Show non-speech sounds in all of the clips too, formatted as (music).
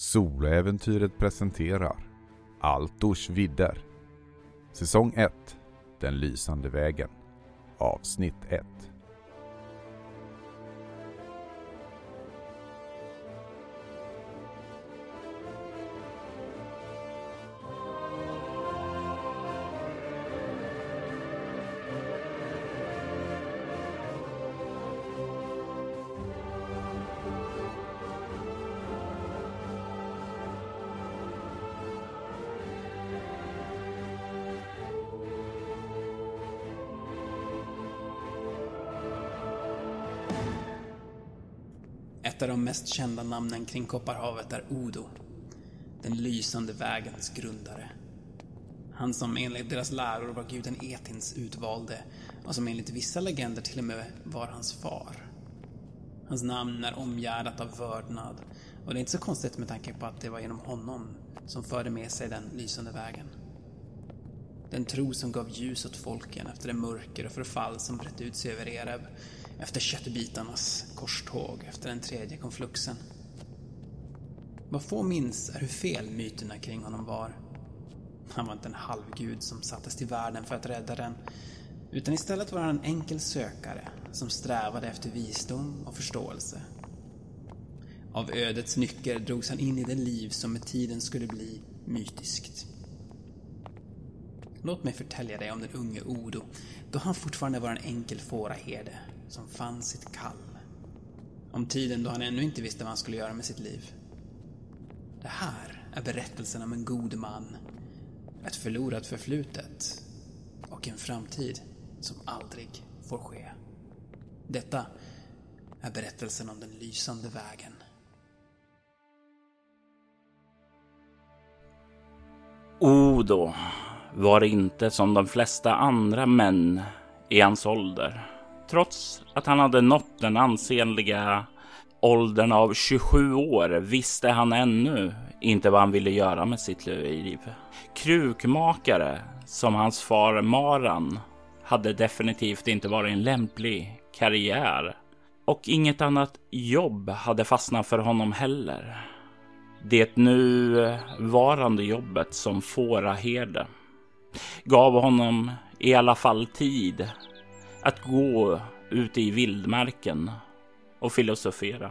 Soloäventyret presenterar Altors vidder. Säsong 1 Den lysande vägen. Avsnitt 1 mest kända namnen kring Kopparhavet är Odo. Den lysande vägens grundare. Han som enligt deras läror var guden Etins utvalde och som enligt vissa legender till och med var hans far. Hans namn är omgärdat av vördnad och det är inte så konstigt med tanke på att det var genom honom som förde med sig den lysande vägen. Den tro som gav ljus åt folken efter det mörker och förfall som brett ut sig över Ereb efter köttbitarnas korståg efter den tredje konfluxen. Vad få minns är hur fel myterna kring honom var. Han var inte en halvgud som sattes till världen för att rädda den, utan istället var han en enkel sökare som strävade efter visdom och förståelse. Av ödets nycker drogs han in i det liv som med tiden skulle bli mytiskt. Låt mig förtälja dig om den unge Odo, då han fortfarande var en enkel fåraherde som fann sitt kall. Om tiden då han ännu inte visste vad han skulle göra med sitt liv. Det här är berättelsen om en god man, ett förlorat förflutet och en framtid som aldrig får ske. Detta är berättelsen om den lysande vägen. Odo var inte som de flesta andra män i hans ålder. Trots att han hade nått den ansenliga åldern av 27 år visste han ännu inte vad han ville göra med sitt liv. Krukmakare, som hans far Maran, hade definitivt inte varit en lämplig karriär. Och inget annat jobb hade fastnat för honom heller. Det nuvarande jobbet som fåraherde gav honom i alla fall tid att gå ute i vildmarken och filosofera,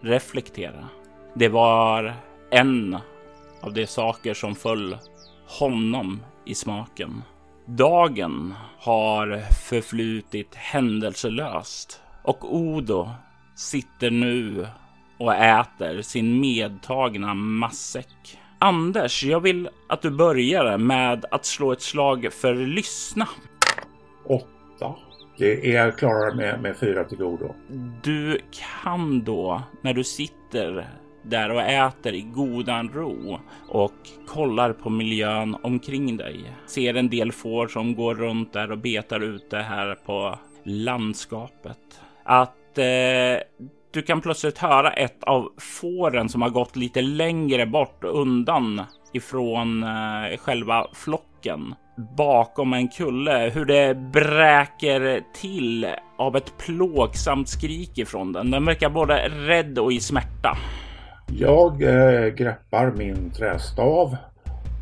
reflektera. Det var en av de saker som föll honom i smaken. Dagen har förflutit händelselöst och Odo sitter nu och äter sin medtagna matsäck. Anders, jag vill att du börjar med att slå ett slag för lyssna. Åtta. Det är klarare med, med fyra till godo. Du kan då, när du sitter där och äter i godan ro och kollar på miljön omkring dig. Ser en del får som går runt där och betar ute här på landskapet. Att eh, du kan plötsligt höra ett av fåren som har gått lite längre bort undan ifrån eh, själva flocken bakom en kulle, hur det bräker till av ett plågsamt skrik ifrån den. Den verkar både rädd och i smärta. Jag eh, greppar min trästav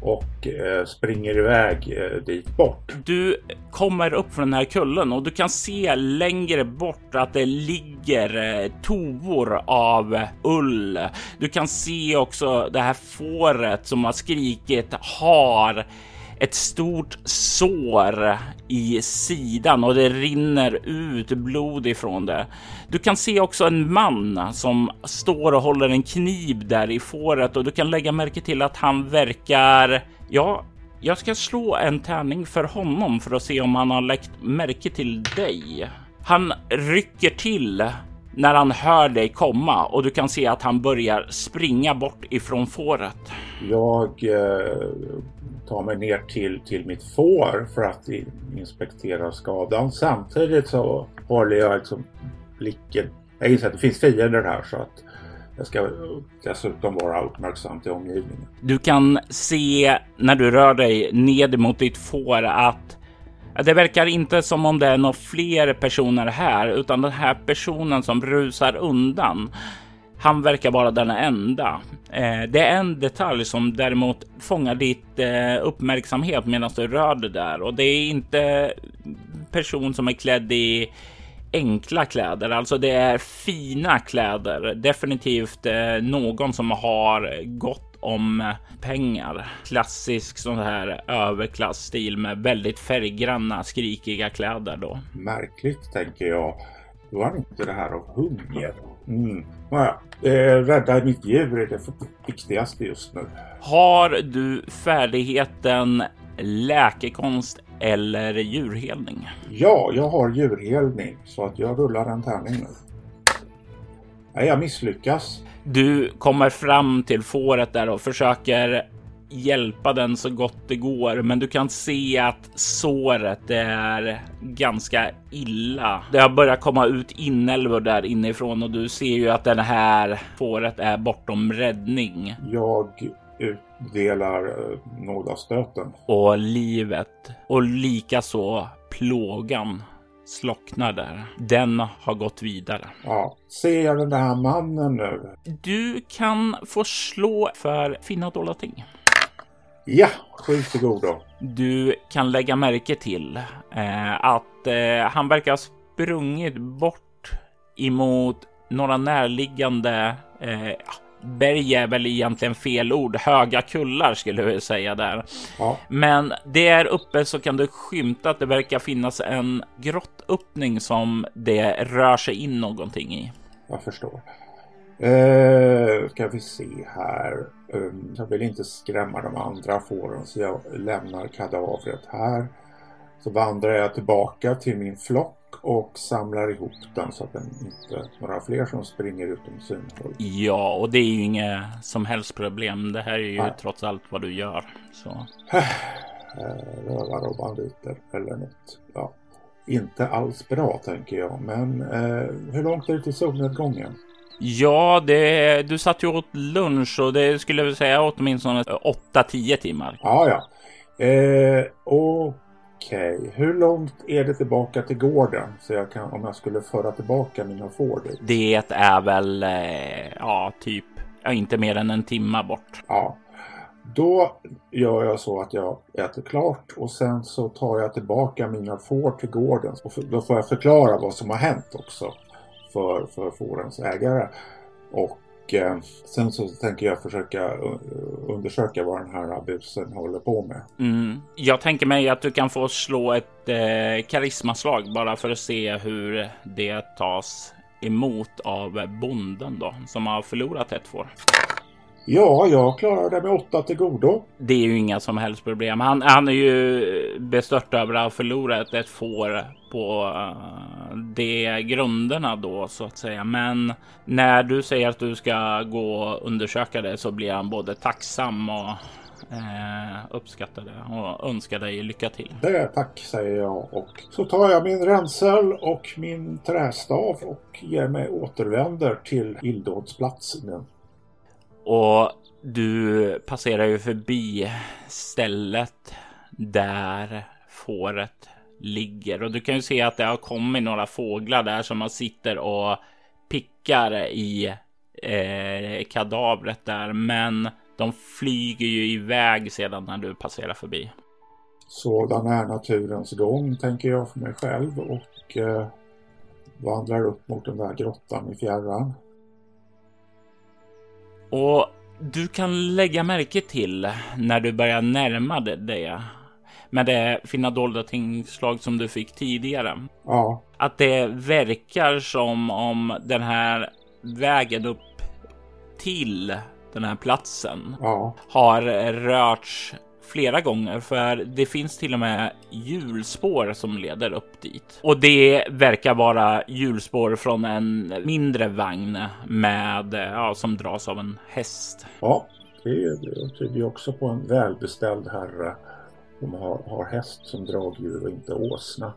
och eh, springer iväg eh, dit bort. Du kommer upp från den här kullen och du kan se längre bort att det ligger eh, tovor av ull. Du kan se också det här fåret som har skrikit har ett stort sår i sidan och det rinner ut blod ifrån det. Du kan se också en man som står och håller en kniv där i fåret och du kan lägga märke till att han verkar, ja, jag ska slå en tärning för honom för att se om han har lagt märke till dig. Han rycker till när han hör dig komma och du kan se att han börjar springa bort ifrån fåret. Jag eh, tar mig ner till, till mitt får för att inspektera skadan. Samtidigt så håller jag liksom blicken. Jag inser att det finns fiender här så att jag ska dessutom vara uppmärksam till omgivningen. Du kan se när du rör dig ned mot ditt får att det verkar inte som om det är några fler personer här, utan den här personen som rusar undan. han verkar vara den enda. Eh, det är en detalj som däremot fångar ditt eh, uppmärksamhet medan du rör dig där och det är inte person som är klädd i enkla kläder, alltså det är fina kläder. Definitivt eh, någon som har gått om pengar. Klassisk sån här överklassstil med väldigt färggranna skrikiga kläder då. Märkligt tänker jag. Var inte det här av hunger? Mm. Naja, eh, rädda mitt djur är det viktigaste just nu. Har du färdigheten läkekonst eller djurhelning? Ja, jag har djurhelning så att jag rullar en tärning nu. Nej, jag misslyckas. Du kommer fram till fåret där och försöker hjälpa den så gott det går, men du kan se att såret är ganska illa. Det har börjat komma ut inälvor där inifrån och du ser ju att den här fåret är bortom räddning. Jag utdelar eh, nådastöten. Och livet och likaså plågan slocknar där. Den har gått vidare. Ja, ser jag den där mannen nu? Du kan få slå för finna dolda ting. Ja, sju till godo. Du kan lägga märke till eh, att eh, han verkar ha sprungit bort emot några närliggande eh, berg är väl egentligen fel ord. Höga kullar skulle jag säga där. Ja. Men där uppe så kan du skymta att det verkar finnas en grottöppning som det rör sig in någonting i. Jag förstår. Eh, ska vi se här. Um, jag vill inte skrämma de andra fåren så jag lämnar kadavret här. Så vandrar jag tillbaka till min flock och samlar ihop den så att det inte är några fler som springer utom synhåll. Ja, och det är ju inga som helst problem. Det här är ju Nej. trots allt vad du gör. Så. Rövare och banditer eller något. Ja. Inte alls bra tänker jag, men eh, hur långt är det till solnedgången? Ja, det, du satt ju åt lunch och det skulle jag säga åtminstone 8-10 timmar. Ja, ja. Eh, Okej, okay. hur långt är det tillbaka till gården? Så jag kan, om jag skulle föra tillbaka mina får dit. Det är väl, eh, ja, typ, ja, inte mer än en timma bort. Ja, då gör jag så att jag äter klart och sen så tar jag tillbaka mina får till gården. Och då får jag förklara vad som har hänt också för, för fårens ägare. Och eh, sen så tänker jag försöka eh, undersöka vad den här busen håller på med. Mm. Jag tänker mig att du kan få slå ett eh, karismaslag bara för att se hur det tas emot av bonden då som har förlorat ett får. Ja, jag klarar det med åtta till godo. Det är ju inga som helst problem. Han, han är ju bestört över att ha förlorat ett får på uh, de grunderna då så att säga. Men när du säger att du ska gå och undersöka det så blir han både tacksam och eh, uppskattar det och önskar dig lycka till. Det tack säger jag och så tar jag min ränsel och min trästav och ger mig återvänder till illdådsplatsen. Och du passerar ju förbi stället där fåret ligger och du kan ju se att det har kommit några fåglar där som man sitter och pickar i eh, kadavret där. Men de flyger ju iväg sedan när du passerar förbi. Sådan är naturens gång tänker jag för mig själv och eh, vandrar upp mot den där grottan i fjärran. Och du kan lägga märke till när du börjar närma dig med det fina dolda tingslag som du fick tidigare. Ja. Att det verkar som om den här vägen upp till den här platsen ja. har rörts flera gånger för det finns till och med hjulspår som leder upp dit. Och det verkar vara hjulspår från en mindre vagn med, ja, som dras av en häst. Ja, det tyder ju också på en välbeställd herre som har, har häst som dragdjur och inte åsna.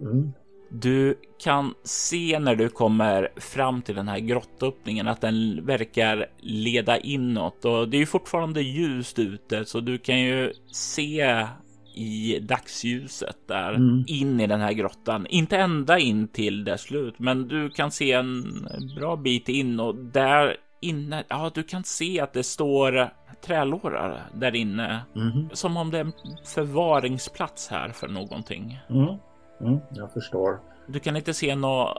Mm. Du kan se när du kommer fram till den här grottöppningen att den verkar leda inåt och det är ju fortfarande ljust ute så du kan ju se i dagsljuset där mm. in i den här grottan. Inte ända in till dess slut, men du kan se en bra bit in och där inne. Ja, du kan se att det står trälårar där inne. Mm. Som om det är en förvaringsplats här för någonting. Mm. Mm, jag förstår. Du kan inte se någon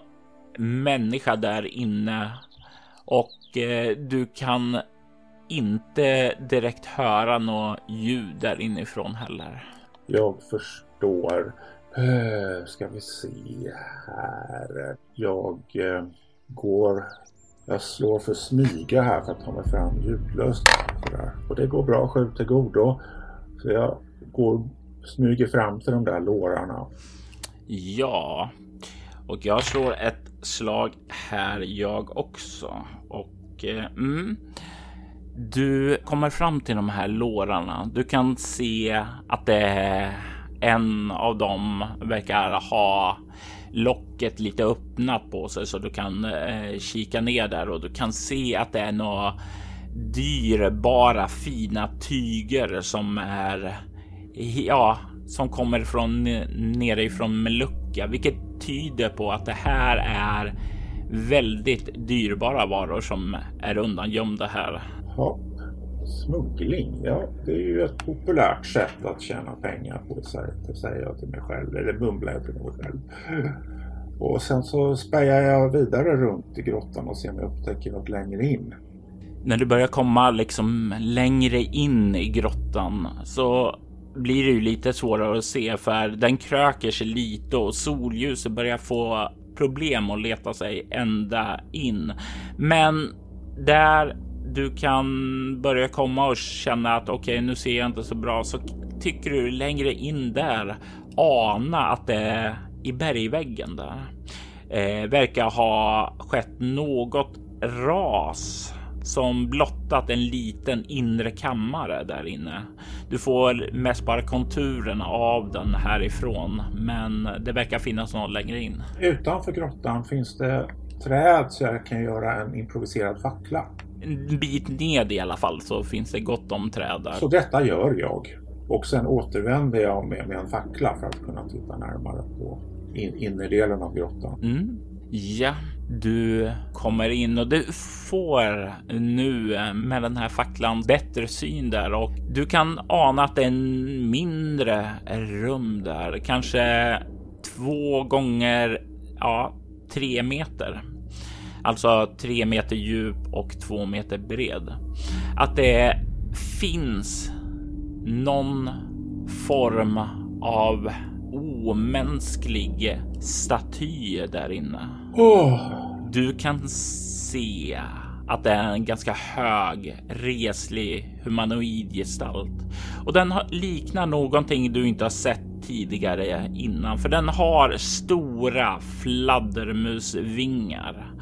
människa där inne och eh, du kan inte direkt höra något ljud där inifrån heller. Jag förstår. Uh, ska vi se här. Jag uh, går jag slår för smyga här för att ta mig fram ljudlöst. Och det går bra, sju till godo. Så jag går, smyger fram till de där lårarna. Ja, och jag slår ett slag här jag också. Och eh, mm, du kommer fram till de här lårarna. Du kan se att det är en av dem verkar ha locket lite öppnat på sig så du kan eh, kika ner där och du kan se att det är några dyrbara fina tyger som är ja, som kommer från nerifrån Melucka, vilket tyder på att det här är väldigt dyrbara varor som är undangömda här. Ja, smuggling, ja det är ju ett populärt sätt att tjäna pengar på, säger jag till mig själv, eller mumlar jag till mig själv. Och sen så spejar jag vidare runt i grottan och ser om jag upptäcker något längre in. När du börjar komma liksom längre in i grottan så blir det ju lite svårare att se för den kröker sig lite och solljuset börjar få problem att leta sig ända in. Men där du kan börja komma och känna att okej, okay, nu ser jag inte så bra, så tycker du längre in där ana att det är i bergväggen där. Eh, verkar ha skett något ras som blottat en liten inre kammare där inne. Du får mest bara konturerna av den härifrån, men det verkar finnas något längre in. Utanför grottan finns det träd så jag kan göra en improviserad fackla. En bit ned i alla fall så finns det gott om träd där. Så detta gör jag. Och sen återvänder jag med, med en fackla för att kunna titta närmare på in, innerdelen av grottan. Mm. Ja, du kommer in och du får nu eh, med den här facklan bättre syn där och du kan ana att det är en mindre rum där, kanske två gånger ja, tre meter. Alltså tre meter djup och två meter bred. Att det finns någon form av omänsklig staty där inne. Oh. Du kan se att det är en ganska hög, reslig humanoid gestalt och den liknar någonting du inte har sett tidigare innan, för den har stora fladdermusvingar.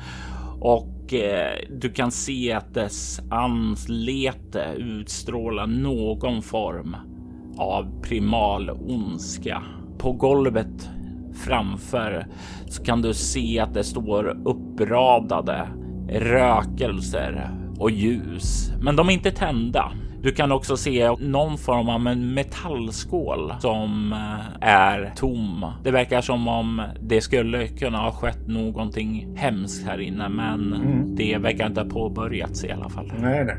Och eh, du kan se att dess anslete utstrålar någon form av primal ondska på golvet framför så kan du se att det står uppradade rökelser och ljus, men de är inte tända. Du kan också se någon form av en metallskål som eh, är tom. Det verkar som om det skulle kunna ha skett någonting hemskt här inne, men mm. det verkar inte ha påbörjats i alla fall. Nej, nej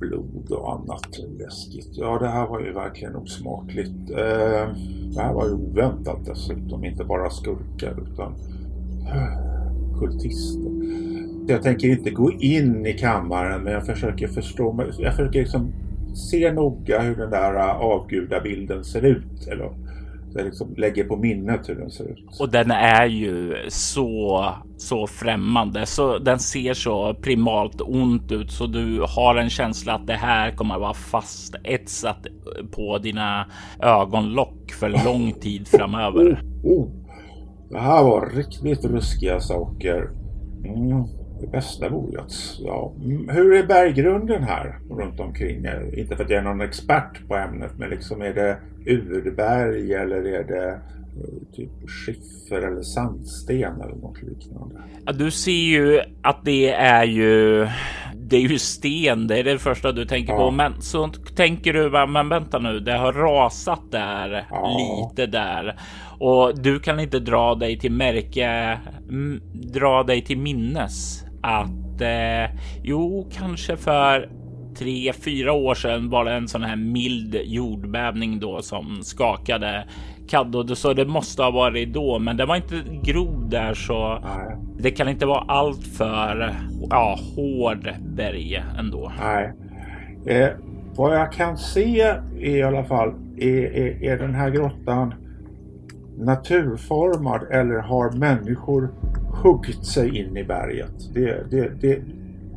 blod och annat läskigt. Ja, det här var ju verkligen osmakligt. Eh, det här var ju oväntat dessutom. Inte bara skurkar utan eh, kultister. Jag tänker inte gå in i kammaren men jag försöker förstå. Jag försöker liksom se noga hur den där eh, avgudabilden ser ut. Eller jag liksom lägger på minnet hur den ser ut. Och den är ju så, så främmande, så den ser så primalt ont ut så du har en känsla att det här kommer att vara fast etsat på dina ögonlock för lång (laughs) tid framöver. Oh, oh. Det här var riktigt ruskiga saker. Mm. Det bästa vore att... Ja. Mm, hur är berggrunden här runt omkring? Inte för att jag är någon expert på ämnet men liksom är det urberg eller är det typ skiffer eller sandsten eller något liknande? Ja, du ser ju att det är ju det är ju sten. Det är det första du tänker Ja. på. Men så tänker du, men vänta nu, det har rasat där Ja. lite där och du kan inte dra dig till märke, dra dig till minnes att eh, jo, kanske för tre, fyra år sedan var det en sån här mild jordbävning då som skakade Kaddo, så det måste ha varit då, men det var inte grov där så Nej, det kan inte vara allt för ja, hård berg ändå. nej. Eh, vad jag kan se i alla fall, är, är, är den här grottan naturformad eller har människor huggit sig in i berget? Det, det, det,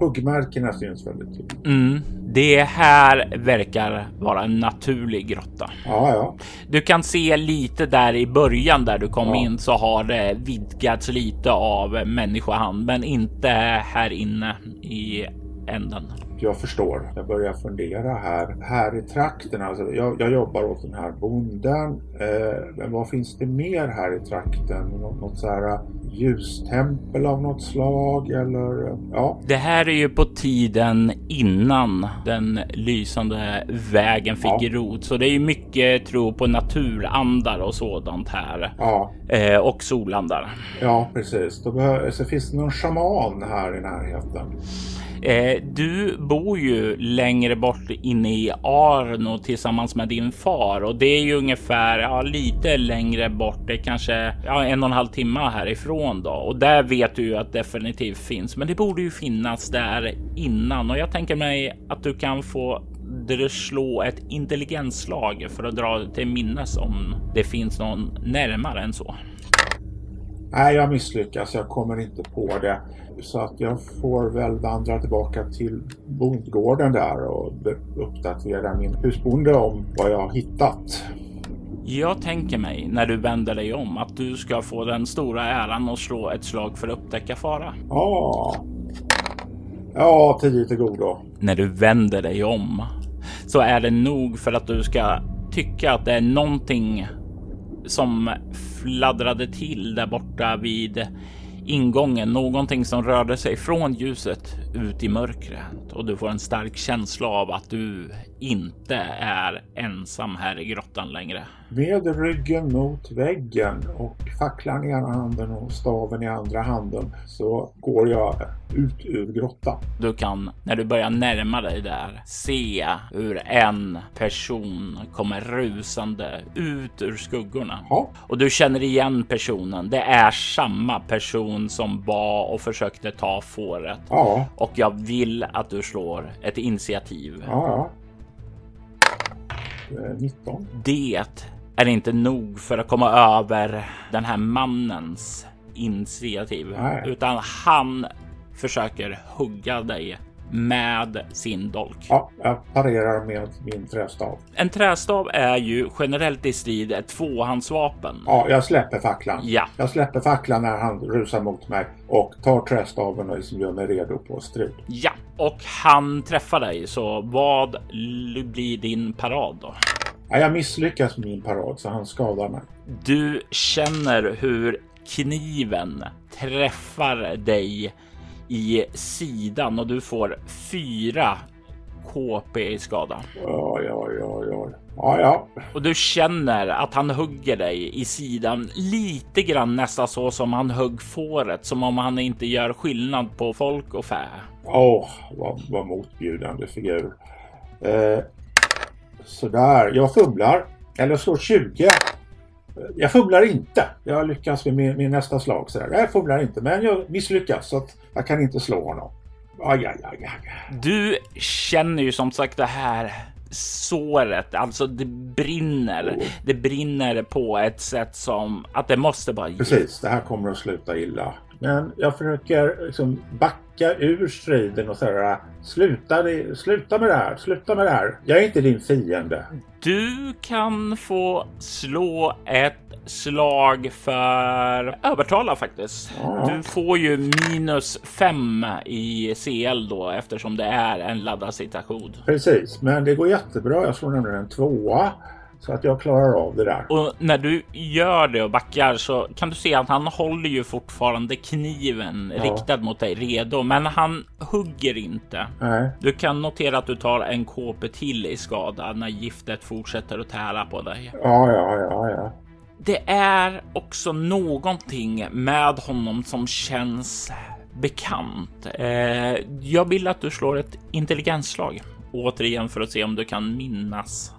huggmärkena syns väldigt tydligt. Mm. Det här verkar vara en naturlig grotta. Ja, ja. Du kan se lite där i början där du kom Ja. in så har det vidgats lite av människohand, men inte här inne i änden. Jag förstår. Jag börjar fundera här. Här i trakten, alltså jag, jag jobbar åt den här bonden. Eh, men vad finns det mer här i trakten? Något, något så här eh, ljustempel av något slag eller? eh, Ja, Det här är ju på tiden innan den lysande vägen fick Ja. rot, så det är ju mycket tro på naturandar och sådant här ja, eh, och solandar. ja precis. Då behö- så finns det någon shaman här i närheten? Eh, du bor ju längre bort inne i Arno tillsammans med din far och det är ju ungefär ja, lite längre bort. Det är kanske ja, en och en halv timme härifrån då och där vet du ju att definitivt finns. Men det borde ju finnas där innan och jag tänker mig att du kan få slå ett intelligensslag för att dra till minnes om det finns någon närmare än så. Nej, jag misslyckas. Jag kommer inte på det. Så att jag får väl vandra tillbaka till bondgården där och uppdatera min husbonde om vad jag har hittat. Jag tänker mig när du vänder dig om att du ska få den stora äran att slå ett slag för att upptäcka fara. Ja, ja tio till godo. När du vänder dig om så är det nog för att du ska tycka att det är någonting som fladdrade till där borta vid ingången. Någonting som rörde sig från ljuset ut i mörkret och du får en stark känsla av att du inte är ensam här i grottan längre. Med ryggen mot väggen och facklan i ena handen och staven i andra handen så går jag ut ur grottan. Du kan, när du börjar närma dig där, se hur en person kommer rusande ut ur skuggorna. Ja, Och du känner igen personen. Det är samma person som var och försökte ta fåret. ja, Och jag vill att du slår ett initiativ. ja. ja. Eh, 19. Det är inte nog för att komma över den här mannens initiativ, Nej. utan han försöker hugga dig med sin dolk. Ja, jag parerar med min trästav. En trästav är ju generellt i strid ett tvåhandsvapen. Ja, jag släpper facklan. Ja. Jag släpper facklan när han rusar mot mig och tar trästaven och liksom gör mig redo på strid. Ja, och han träffar dig. Så vad blir din parad då? Ja, jag misslyckas med min parad så han skadar mig. Du känner hur kniven träffar dig i sidan och du får fyra KP i skada. Oj, oj, oj, oj. Ja, ja. Och du känner att han hugger dig i sidan lite grann nästan så som han högg fåret, som om han inte gör skillnad på folk och fä. Åh, vad, vad motbjudande figur. Eh, sådär, jag fumlar. Eller slår 20. Jag fumlar inte. Jag lyckas med min, min nästa slag. Sådär. Jag fumlar inte, men jag misslyckas så att jag kan inte slå honom. Aj, aj, aj, aj. Du känner ju som sagt det här såret, alltså det brinner. Det brinner på ett sätt som att det måste bara... Precis, det här kommer att sluta illa. Men jag försöker liksom backa ur striden och säga sluta, sluta med det här, sluta med det här. Jag är inte din fiende. Du kan få slå ett slag för övertala faktiskt. Ja. Du får ju minus fem i CL då eftersom det är en laddad situation. Precis, men det går jättebra. Jag slår nämligen en tvåa. Så att jag klarar av det där. Och när du gör det och backar så kan du se att han håller ju fortfarande kniven Ja. riktad mot dig redo, men han hugger inte. Nej. Du kan notera att du tar en KP till i skada när giftet fortsätter att tära på dig. Ja, ja, ja, ja. Det är också någonting med honom som känns bekant. Eh, jag vill att du slår ett intelligensslag återigen för att se om du kan minnas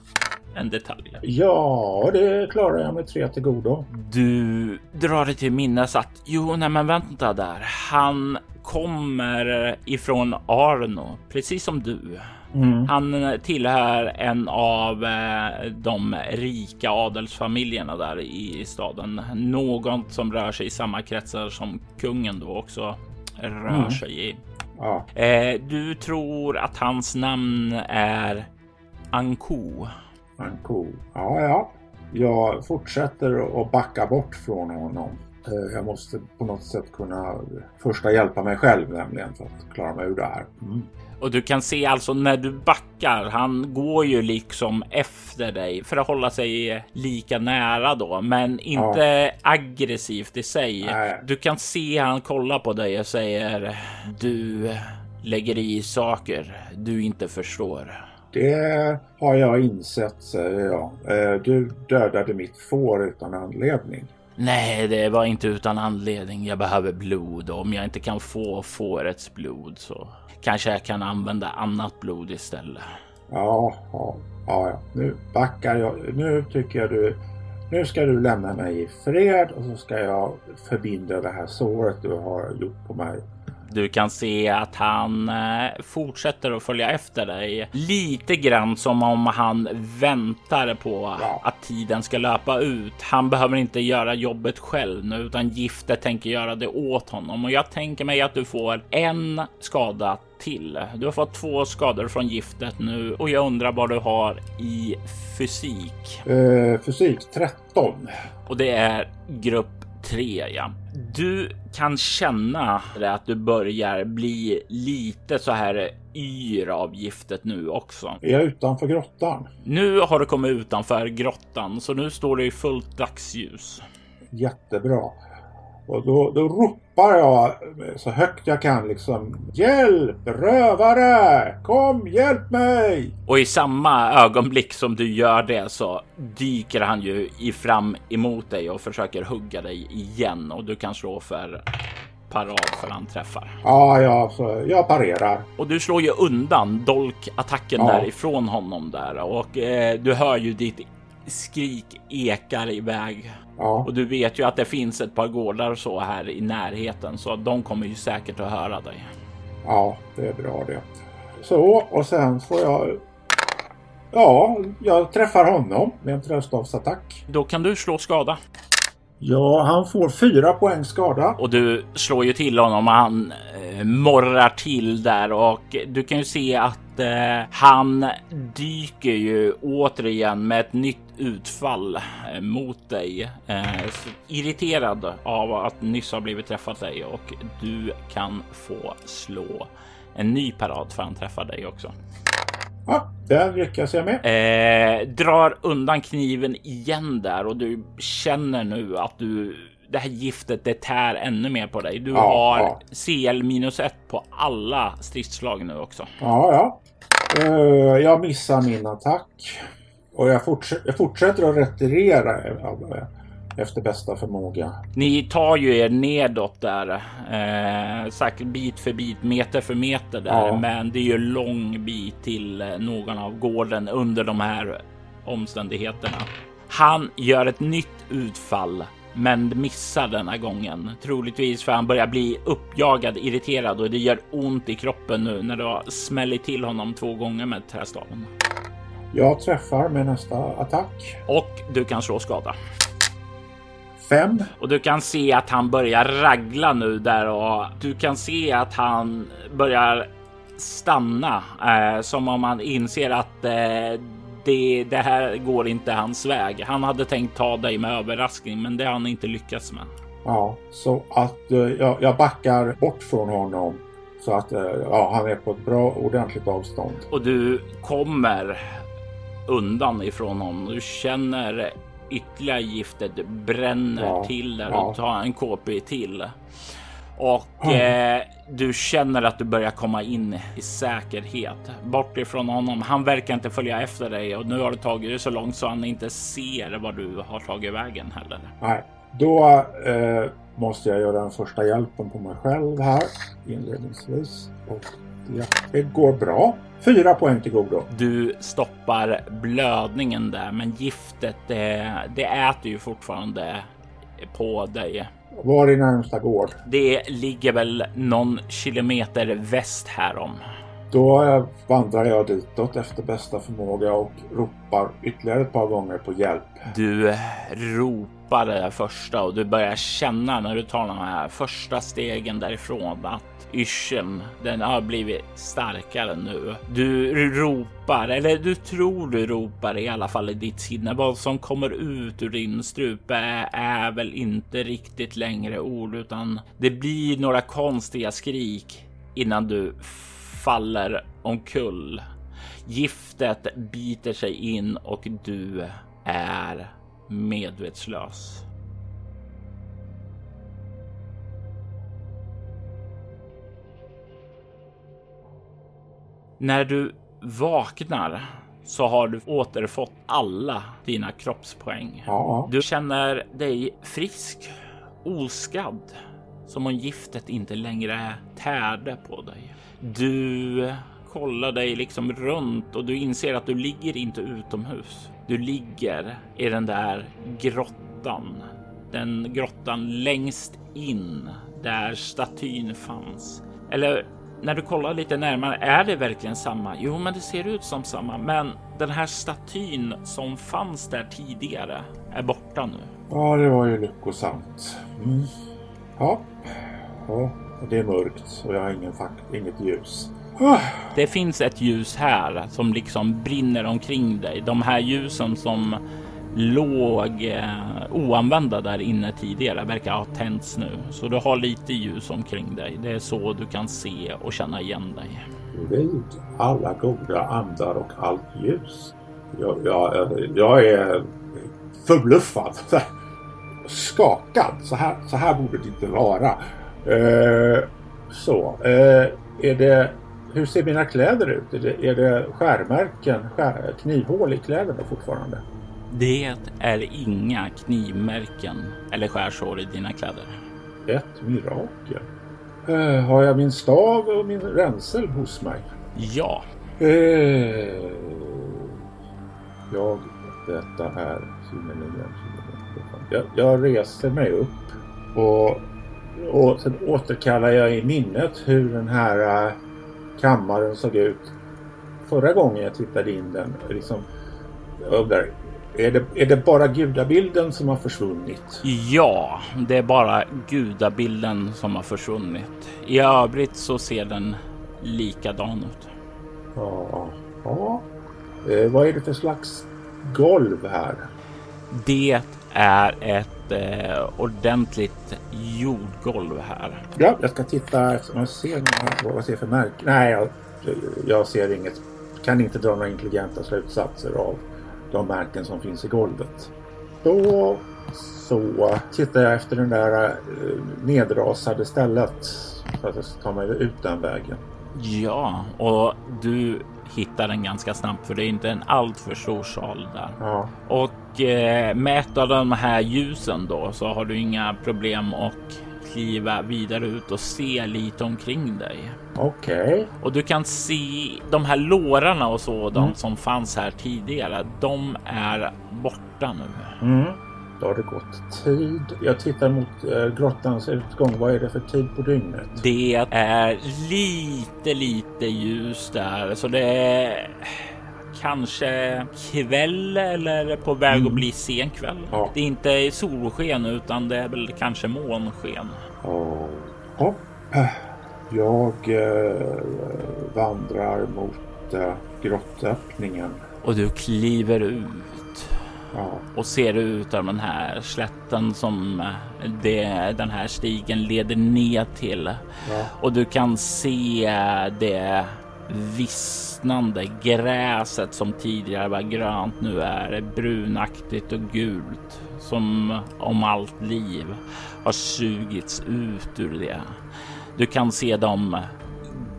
en detalj. Ja, det klarar jag med tre till godo. Du drar dig till minnes att jo, nej, men vänta där. Han kommer ifrån Arno, precis som du. Mm. Han tillhör en av eh, de rika adelsfamiljerna där i staden. Något som rör sig i samma kretsar som kungen då också rör Mm. sig i. Ja, Eh, du tror att hans namn är Anko. En ko. Ja, ja. Jag fortsätter att backa bort från honom. Eh, Jag måste på något sätt kunna första hjälpa mig själv nämligen för att klara mig ur det här. Mm. Och du kan se alltså när du backar, han går ju liksom efter dig för att hålla sig lika nära då, men inte aggressivt i sig. Nej. Du kan se han kolla på dig och säger du lägger i saker du inte förstår. Det har jag insett, säger jag. Eh, Du dödade mitt får utan anledning. Nej, det var inte utan anledning. Jag behöver blod och om jag inte kan få fårets blod så kanske jag kan använda annat blod istället. Ja, ja, ja, ja. nu backar jag. Nu tycker jag du... Nu ska du lämna mig i fred och så ska jag förbinda det här såret du har gjort på mig. Du kan se att han eh, fortsätter att följa efter dig lite grann som om han väntar på att tiden ska löpa ut. Han behöver inte göra jobbet själv nu, utan giftet tänker göra det åt honom och jag tänker mig att du får en skada till. Du har fått två skador från giftet nu och jag undrar vad du har i fysik. Eh, fysik 13. Och det är grupp 3, ja. Du kan känna att du börjar bli lite så här yr av giftet nu också. Är jag utanför grottan? Nu har du kommit utanför grottan, så nu står det i fullt dagsljus. Jättebra. Och då, då ropar jag så högt jag kan liksom Hjälp! Rövare! Kom, hjälp mig! Och i samma ögonblick som du gör det så dyker han ju fram emot dig och försöker hugga dig igen och du kan slå för parad för han träffar. Ja, ja, så jag parerar. Och du slår ju undan dolkattacken Ja. därifrån honom där och eh, du hör ju ditt skrik ekar iväg. Ja, Och du vet ju att det finns ett par gårdar så här i närheten så de kommer ju säkert att höra dig. ja, det är bra det. Så, och sen får jag... Ja, jag träffar honom med en tröstavsattack. Då kan du slå skada Ja, han får fyra poäng skada. och du slår ju till honom och han eh, morrar till där och du kan ju se att eh, han dyker ju återigen med ett nytt utfall eh, mot dig. Eh, irriterad av att nyss ha blivit träffat dig och du kan få slå en ny parad för han träffar dig också. Ja, den lyckas jag med. Eh, drar undan kniven igen där och du känner nu att du det här giftet det tär ännu mer på dig. Du Ja, har ja. CL minus ett på alla stridsslag nu också. Ja, ja. Eh, jag missar min attack. Och jag, forts- jag fortsätter att retirera efter bästa förmåga. Ni tar ju er nedåt där, eh, säkert bit för bit, meter för meter där, Ja. men det är ju lång bit till eh, någon av gården under de här omständigheterna. Han gör ett nytt utfall, men missar denna gången. Troligtvis för han börjar bli uppjagad, irriterad och det gör ont i kroppen nu när du har smällit till honom två gånger med trästaven. Jag träffar med nästa attack. Och du kan slå skada. Fem. Och du kan se att han börjar ragla nu där och du kan se att han börjar stanna eh, som om han inser att eh, det, det här går inte hans väg. Han hade tänkt ta dig med överraskning, men det har han inte lyckats med. Ja, så att eh, jag, jag backar bort från honom. Så att eh, ja, han är på ett bra, ordentligt avstånd. Och du kommer undan ifrån honom. Du känner ytterligare giftet bränner Ja, till där ja. och tar en KP till. Och eh, du känner att du börjar komma in i säkerhet bort ifrån honom. Han verkar inte följa efter dig och nu har du tagit det så långt så han inte ser vad du har tagit vägen heller. Nej, då eh, måste jag göra den första hjälpen på mig själv här inledningsvis. Och det, det går bra. Fyra poäng till godo. Du stoppar blödningen där, men giftet det, det äter ju fortfarande på dig. Var är närmsta gård? Det ligger väl någon kilometer väst härom. Då vandrar jag ditåt efter bästa förmåga och ropar ytterligare ett par gånger på hjälp. Du ropar det första och du börjar känna när du tar de här första stegen därifrån att yrseln, den har blivit starkare nu. Du ropar, eller du tror du ropar i alla fall i ditt sinne. Vad som kommer ut ur din strupe är, är väl inte riktigt längre ord, utan det blir några konstiga skrik innan du faller omkull. Giftet biter sig in och du är medvetslös. När du vaknar så har du återfått alla dina kroppspoäng. Ja, Du känner dig frisk, oskadd, som om giftet inte längre tärde på dig. Du kollar dig liksom runt och du inser att du ligger inte utomhus. Du ligger i den där grottan. Den grottan längst in där statyn fanns. Eller när du kollar lite närmare, är det verkligen samma? Jo, men det ser ut som samma. Men den här statyn som fanns där tidigare är borta nu. ja det var ju lyckosamt. Mm. Ja. ja, det är mörkt och jag har ingen inget ljus. Ah, Det finns ett ljus här som liksom brinner omkring dig. De här ljusen som låg eh, oanvända där inne tidigare verkar ha tänts nu, så du har lite ljus omkring dig. Det är så du kan se och känna igen dig. Vid alla goda andar och allt ljus. Jag, jag, jag är förbluffad. Skakad. Så här, så här borde det inte vara. Eh, så. Eh, är det, hur ser mina kläder ut? Är det, är det skärmärken, skär, knivhål i kläderna fortfarande? Det är inga knivmärken eller skärsår i dina kläder. Ett mirakel. Eh, har jag min stav och min ränsel hos mig? Ja, Eh, jag, detta är synnerligen, synnerligen jag, jag reser mig upp och, och sen återkallar jag i minnet hur den här eh, kammaren såg ut förra gången jag tittade in den. Liksom, jag undrar, är det, är det bara gudabilden som har försvunnit? ja, det är bara gudabilden som har försvunnit. I övrigt så ser den likadan ut. Ja. ja. Eh, vad är det för slags golv här? Det är ett eh, ordentligt jordgolv här. Ja, jag ska titta efter man ser vad jag ser för märken. Nej, jag, jag ser inget. Kan inte dra några intelligenta slutsatser av de märken som finns i golvet. Då så tittar jag efter den där eh, nedrasade stället för att jag ska ta mig ut den vägen. Ja, och du hittar den ganska snabbt för det är inte en alltför stor sal där. Ja, Och eh, med ett av de här ljusen då så har du inga problem att kliva vidare ut och se lite omkring dig. okej. Och du kan se de här lårarna och sådant som fanns här tidigare. De är borta nu. Mm. Då har det gått tid. Jag tittar mot eh, grottans utgång. Vad är det för tid på dygnet? Det är lite, lite ljus där, så det är kanske kväll eller på väg att bli sen kväll. Ja. Det är inte solsken utan det är väl kanske månsken. Ja. Ja. Jag eh, vandrar mot eh, grottöppningen. Och du kliver ut Ja. och ser ut av den här slätten som eh, det, den här stigen leder ner till. Ja. Och du kan se det vissnande gräset som tidigare var grönt nu är brunaktigt och gult som om allt liv har sugits ut ur det. Du kan se de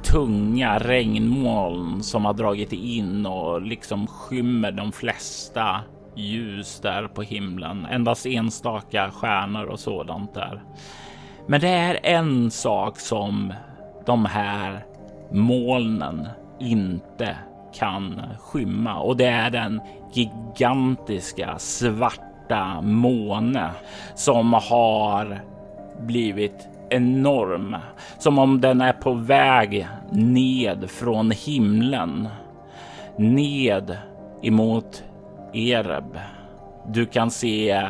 tunga regnmoln som har dragit in och liksom skymmer de flesta ljus där på himlen. Endast enstaka stjärnor och sådant där. Men det är en sak som de här molnen inte kan skymma och det är den gigantiska svarta måne som har blivit enorm. Som om den är på väg ned från himlen. Ned emot Ereb. Du kan se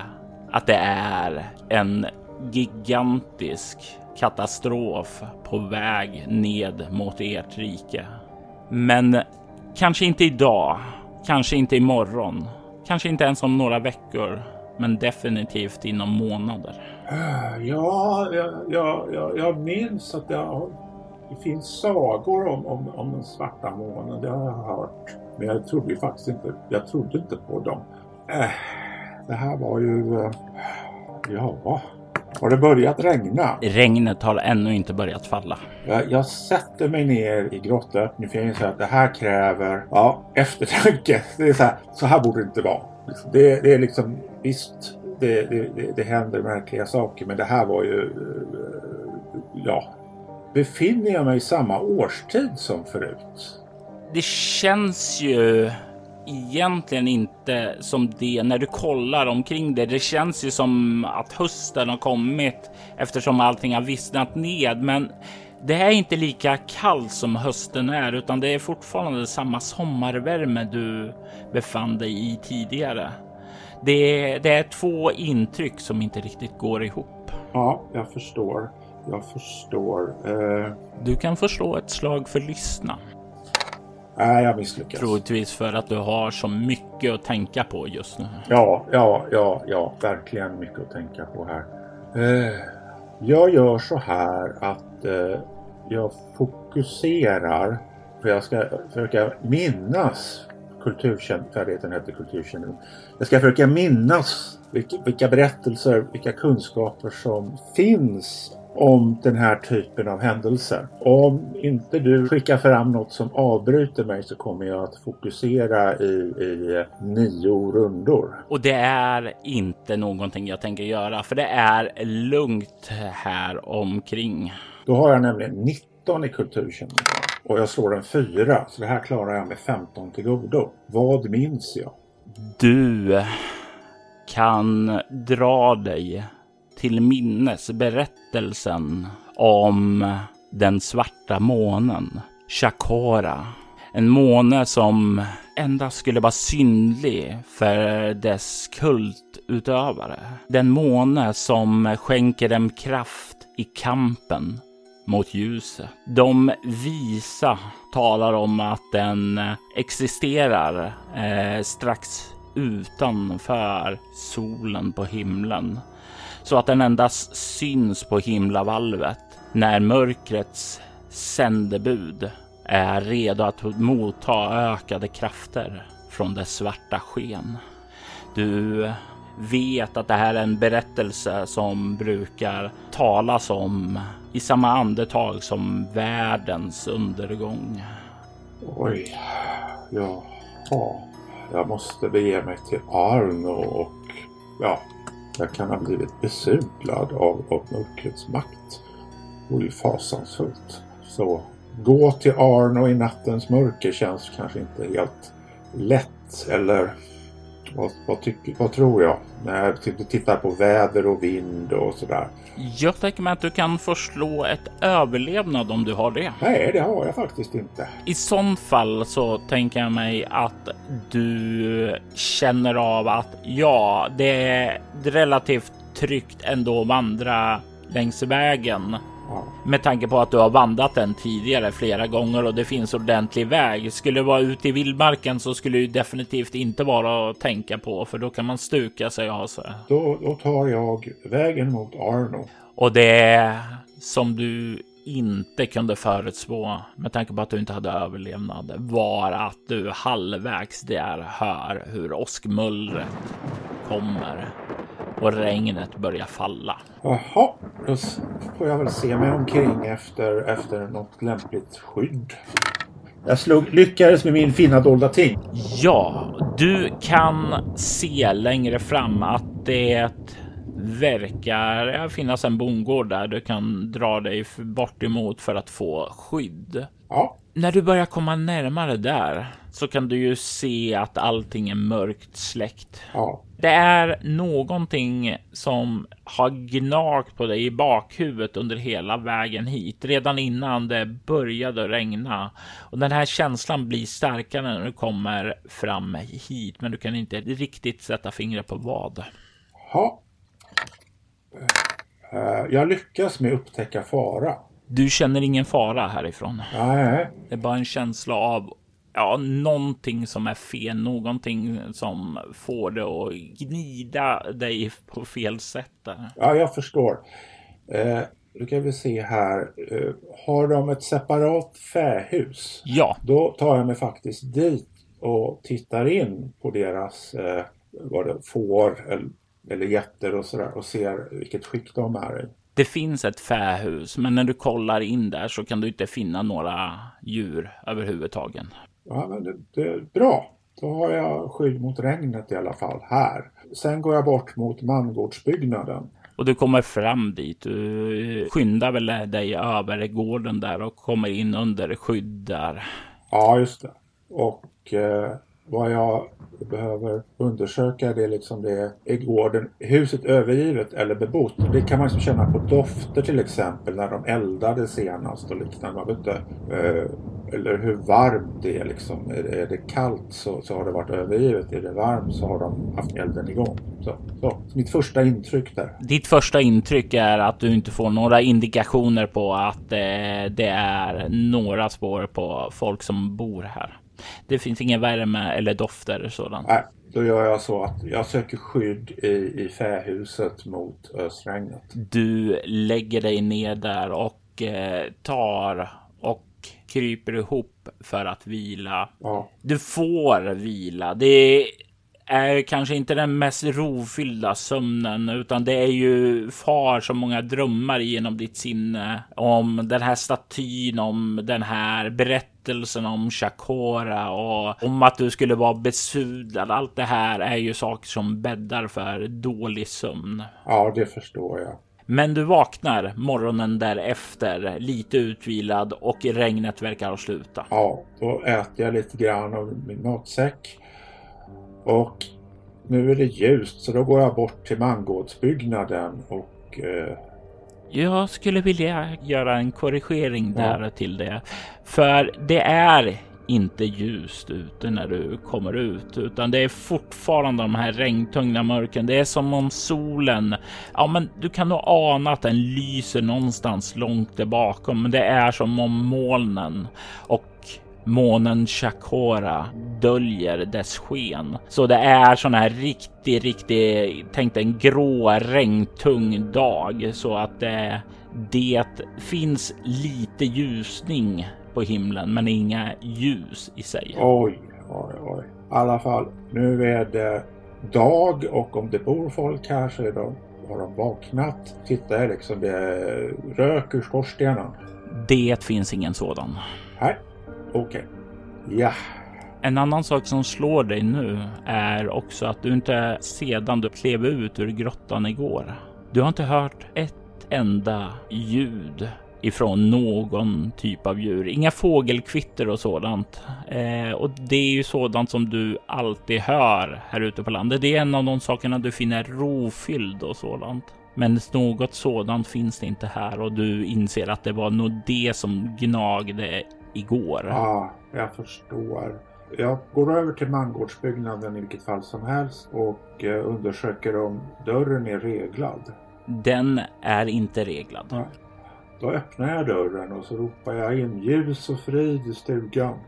att det är en gigantisk katastrof på väg ned mot ert rike. Men kanske inte idag, kanske inte imorgon, kanske inte ens om några veckor, men definitivt inom månader. Ja, jag, jag, jag minns att det, det finns sagor om, om, om den svarta månen. Det har jag hört. Men jag trodde faktiskt inte, jag trodde inte på dem. Äh, det här var ju... Eh, ja, har det börjat regna? Regnet har ännu inte börjat falla. Jag, jag sätter mig ner i grottöppningen för jag inser att det här kräver ja, eftertanke. (laughs) Det är så här, så här borde det inte vara. Det, det är liksom, visst, det, det, det händer märkliga saker men det här var ju, ja. Befinner jag mig i samma årstid som förut? Det känns ju egentligen inte som det när du kollar omkring det. Det känns ju som att hösten har kommit eftersom allting har vissnat ned. Men det är inte lika kallt som hösten är, utan det är fortfarande samma sommarvärme du befann dig i tidigare. Det är, det är två intryck som inte riktigt går ihop. Ja, jag förstår. Jag förstår. Uh... Du kan förstå ett slag för lyssna. Nej, jag misslyckas. Troligtvis för att du har så mycket att tänka på just nu. Ja, ja, ja, ja, verkligen mycket att tänka på här. Uh, jag gör så här att uh, jag fokuserar. För jag ska försöka minnas kulturfärdigheten heter kulturkännedom. Jag ska försöka minnas vilka, vilka berättelser, vilka kunskaper som finns om den här typen av händelser. Om inte du skickar fram något som avbryter mig så kommer jag att fokusera i, i nio rundor. Och det är inte någonting jag tänker göra för det är lugnt här omkring. Då har jag nämligen 19 i kulturkännedom och jag slår en 4 så det här klarar jag med 15 till godo. Vad minns jag? Du kan dra dig till minnes berättelsen om den svarta månen, Chakora. En måne som endast skulle vara synlig för dess kultutövare. Den måne som skänker dem kraft i kampen mot ljuset. De visa talar om att den existerar eh, strax utanför solen på himlen så att den endast syns på himlavalvet när mörkrets sändebud är redo att motta ökade krafter från dess svarta sken. Du vet att det här är en berättelse som brukar talas om i samma andetag som världens undergång. Oj, ja, jag måste bege mig till Arno och ja, jag kan ha blivit besudlad av, av mörkrets makt. Det vore ju fasansfullt. Så gå till Arno i nattens mörker känns kanske inte helt lätt. Eller vad, vad, tycker, vad tror jag? När jag tittar på väder och vind och sådär. Jag tänker mig att du kan förslå ett överlevnad om du har det. Nej, det har jag faktiskt inte. I sån fall så tänker jag mig att du känner av att ja, det är relativt tryggt ändå att vandra längs vägen med tanke på att du har vandrat den tidigare flera gånger och det finns ordentlig väg. Skulle det vara ute i vildmarken så skulle det definitivt inte vara att tänka på för då kan man stuka sig ha sig. Då, då tar jag vägen mot Arno. Och det som du inte kunde förutspå med tanke på att du inte hade överlevnad var att du halvvägs där hör hur åskmullret kommer och regnet börjar falla. Jaha, då får jag väl se mig omkring efter, efter något lämpligt skydd. Jag slog, lyckades med min fina dolda ting. Ja, du kan se längre fram att det verkar finnas en bondgård där du kan dra dig bort emot för att få skydd. Ja. När du börjar komma närmare där så kan du ju se att allting är mörkt släckt. Ja. Det är någonting som har gnagt på dig i bakhuvudet under hela vägen hit, redan innan det började regna. Och den här känslan blir starkare när du kommer fram hit, men du kan inte riktigt sätta fingret på vad. Ja. Eh, jag lyckas med att upptäcka fara. Du känner ingen fara härifrån. Nej. Det är bara en känsla av ja, någonting som är fel, någonting som får dig att gnida dig på fel sätt. Där. Ja, jag förstår. Eh, då kan vi se här. Eh, har de ett separat fähus? Ja. Då tar jag mig faktiskt dit och tittar in på deras eh, vad det, får eller, eller getter och sådär och ser vilket skick de är i. Det finns ett fähus, men när du kollar in där så kan du inte finna några djur överhuvudtaget. Ja, men det, det är bra. Då har jag skydd mot regnet i alla fall här. Sen går jag bort mot mangårdsbyggnaden. Och du kommer fram dit. Du skyndar väl dig över gården där och kommer in under skydd där. Ja, just det. Och eh, vad jag behöver undersöka det är liksom det är gården, huset övergivet eller bebott. Det kan man liksom känna på dofter till exempel när de eldade senast och liknande. Man vet inte, eh, eller hur varmt det är liksom. Är, är det kallt så, så har det varit övergivet. Är det varmt så har de haft elden igång. Så, så. Mitt första intryck där. Ditt första intryck är att du inte får några indikationer på att eh, det är några spår på folk som bor här. Det finns ingen värme eller dofter eller sådant. Nej, då gör jag så att jag söker skydd i, i fähuset mot ösregnet. Du lägger dig ner där och eh, tar och kryper ihop för att vila. Ja. Du får vila. Det är kanske inte den mest rofyllda sömnen, utan det är ju far så många drömmar genom ditt sinne om den här statyn, om den här berättelsen om Chakora och om att du skulle vara besudlad. Allt det här är ju saker som bäddar för dålig sömn. ja, det förstår jag. Men du vaknar morgonen därefter, lite utvilad och regnet verkar ha slutat. Ja, då äter jag lite grann av min matsäck. Och nu är det ljust så då går jag bort till mangårdsbyggnaden och eh, Jag skulle vilja göra en korrigering där till det. För det är inte ljust ute när du kommer ut, utan det är fortfarande de här regntunga mörken. Det är som om solen, ja, men du kan nog ana att den lyser någonstans långt där bakom, men det är som om molnen och månen Chakora döljer dess sken. Så det är sån här riktig, riktig, tänk en grå regntung dag så att det, det finns lite ljusning på himlen, men inga ljus i sig. oj, oj, oj. I alla fall, nu är det dag och om det bor folk här så är de, har de vaknat. Titta liksom, det rök ur skorstenen. Det finns ingen sådan. Nej, okej. Ja, En annan sak som slår dig nu är också att du inte sedan du klev ut ur grottan igår. Du har inte hört ett enda ljud ifrån någon typ av djur. Inga fågelkvitter och sådant. Eh, och det är ju sådant som du alltid hör här ute på landet. Det är en av de sakerna du finner rofylld och sådant. Men något sådant finns det inte här och du inser att det var nog det som gnagde igår. ja, jag förstår. Jag går över till mangårdsbyggnaden i vilket fall som helst och eh, undersöker om dörren är reglad. Den är inte reglad. Ja. Då öppnar jag dörren och så ropar jag in ljus och frid i stugan.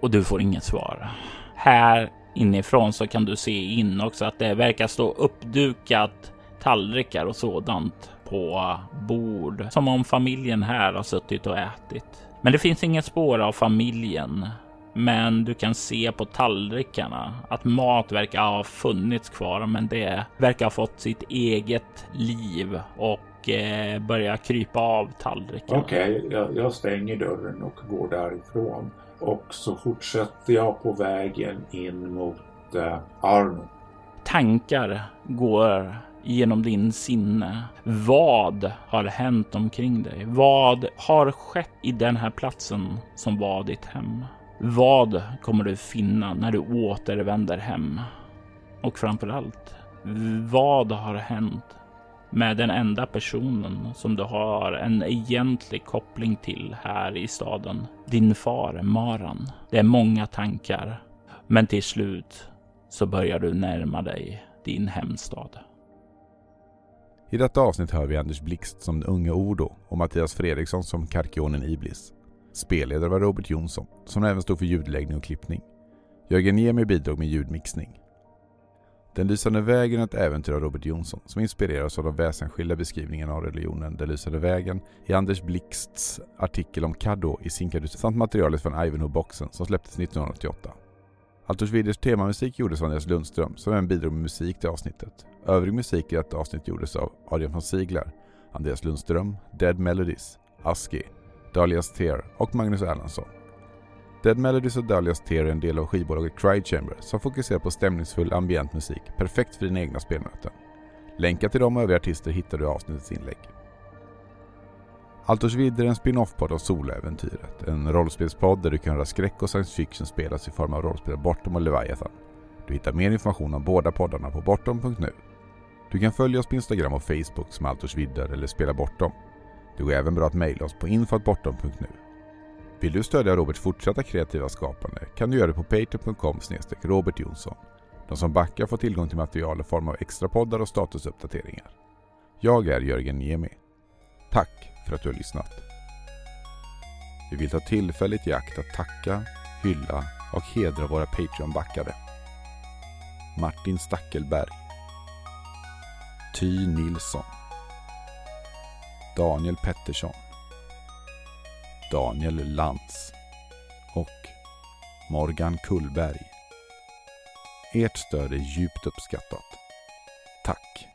och du får inget svar. Här inifrån så kan du se in också att det verkar stå uppdukat tallrikar och sådant på bord som om familjen här har suttit och ätit. Men det finns inget spår av familjen. Men du kan se på tallrikarna att mat verkar ha funnits kvar, men det verkar ha fått sitt eget liv och eh, börja krypa av tallrikarna. Okej, okay, jag, jag stänger dörren och går därifrån. Och så fortsätter jag på vägen in mot eh, Arno. Tankar går genom din sinne. Vad har hänt omkring dig? Vad har skett i den här platsen som var ditt hem? Vad kommer du finna när du återvänder hem? Och framför allt, vad har hänt med den enda personen som du har en egentlig koppling till här i staden? Din far Maran. Det är många tankar, men till slut så börjar du närma dig din hemstad. I detta avsnitt hör vi Anders Blixt som den unge Odo och Mattias Fredriksson som Karkionen Iblis. Spelledare var Robert Jonsson, som även stod för ljudläggning och klippning. Jörgen Niemi bidrog med ljudmixning. Den lysande vägen är ett äventyr av Robert Jonsson som inspireras av de väsensskilda beskrivningarna av religionen Den lysande vägen i Anders Blixts artikel om Caddo i Sinkadus samt materialet från Ivanhoe-boxen som släpptes 1988. Altors videos temamusik gjordes av Andreas Lundström som även bidrog med musik till avsnittet. Övrig musik i detta avsnitt gjordes av Adrian von Ziegler, Andreas Lundström, Dead Melodies, Aski, Dalias Tear och Magnus Erlandsson. Dead Melodies och Dalias Tear är en del av skivbolaget Cry Chamber som fokuserar på stämningsfull ambient musik, perfekt för dina egna spelmöten. Länkar till de och övriga artister hittar du i avsnittets inlägg. Altorsvidd är en spin-off-podd av Soloäventyret. En rollspelspodd där du kan höra skräck och science fiction spelas i form av rollspel Bortom och Leviathan. Du hittar mer information om båda poddarna på bortom.nu. Du kan följa oss på Instagram och Facebook som Altorsvidder eller Spela Bortom. Det går även bra att mejla oss på info.bortom.nu. Vill du stödja Roberts fortsatta kreativa skapande kan du göra det på patreon.com Robert Jonsson. De som backar får tillgång till material i form av extra poddar och statusuppdateringar. Jag är Jörgen Niemi. Tack för att du har lyssnat. Vi vill ta tillfället i akt att tacka, hylla och hedra våra Patreon-backare. Martin Stackelberg Ty Nilsson Daniel Pettersson Daniel Lantz och Morgan Kullberg. Ert stöd är djupt uppskattat. Tack!